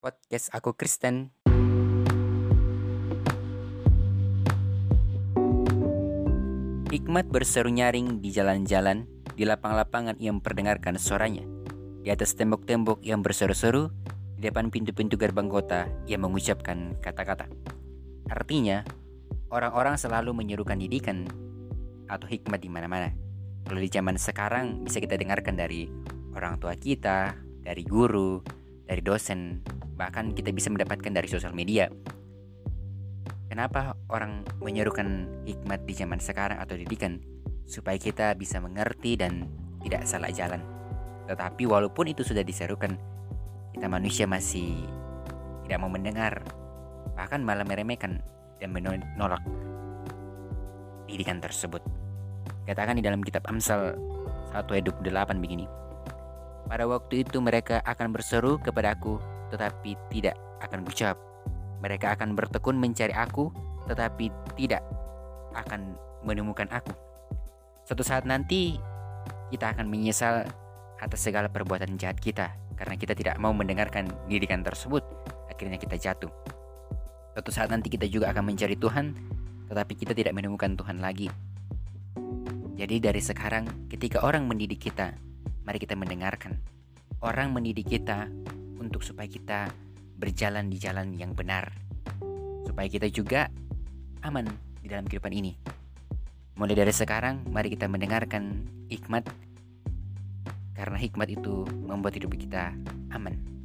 podcast aku Kristen. Hikmat berseru nyaring di jalan-jalan, di lapang-lapangan ia memperdengarkan suaranya. Di atas tembok-tembok yang berseru-seru, di depan pintu-pintu gerbang kota, ia mengucapkan kata-kata. Artinya, orang-orang selalu menyerukan didikan atau hikmat di mana-mana. Kalau di zaman sekarang bisa kita dengarkan dari orang tua kita, dari guru, dari dosen, bahkan kita bisa mendapatkan dari sosial media. Kenapa orang menyerukan hikmat di zaman sekarang atau didikan? Supaya kita bisa mengerti dan tidak salah jalan. Tetapi walaupun itu sudah diserukan, kita manusia masih tidak mau mendengar, bahkan malah meremehkan dan menolak didikan tersebut. Katakan di dalam kitab Amsal 1 ayat 28 begini. Pada waktu itu mereka akan berseru kepadaku tetapi tidak akan kucap. Mereka akan bertekun mencari aku tetapi tidak akan menemukan aku. Suatu saat nanti kita akan menyesal atas segala perbuatan jahat kita karena kita tidak mau mendengarkan didikan tersebut. Akhirnya kita jatuh. Suatu saat nanti kita juga akan mencari Tuhan tetapi kita tidak menemukan Tuhan lagi. Jadi dari sekarang ketika orang mendidik kita mari kita mendengarkan. Orang mendidik kita untuk supaya kita berjalan di jalan yang benar. Supaya kita juga aman di dalam kehidupan ini. Mulai dari sekarang, mari kita mendengarkan hikmat. Karena hikmat itu membuat hidup kita aman.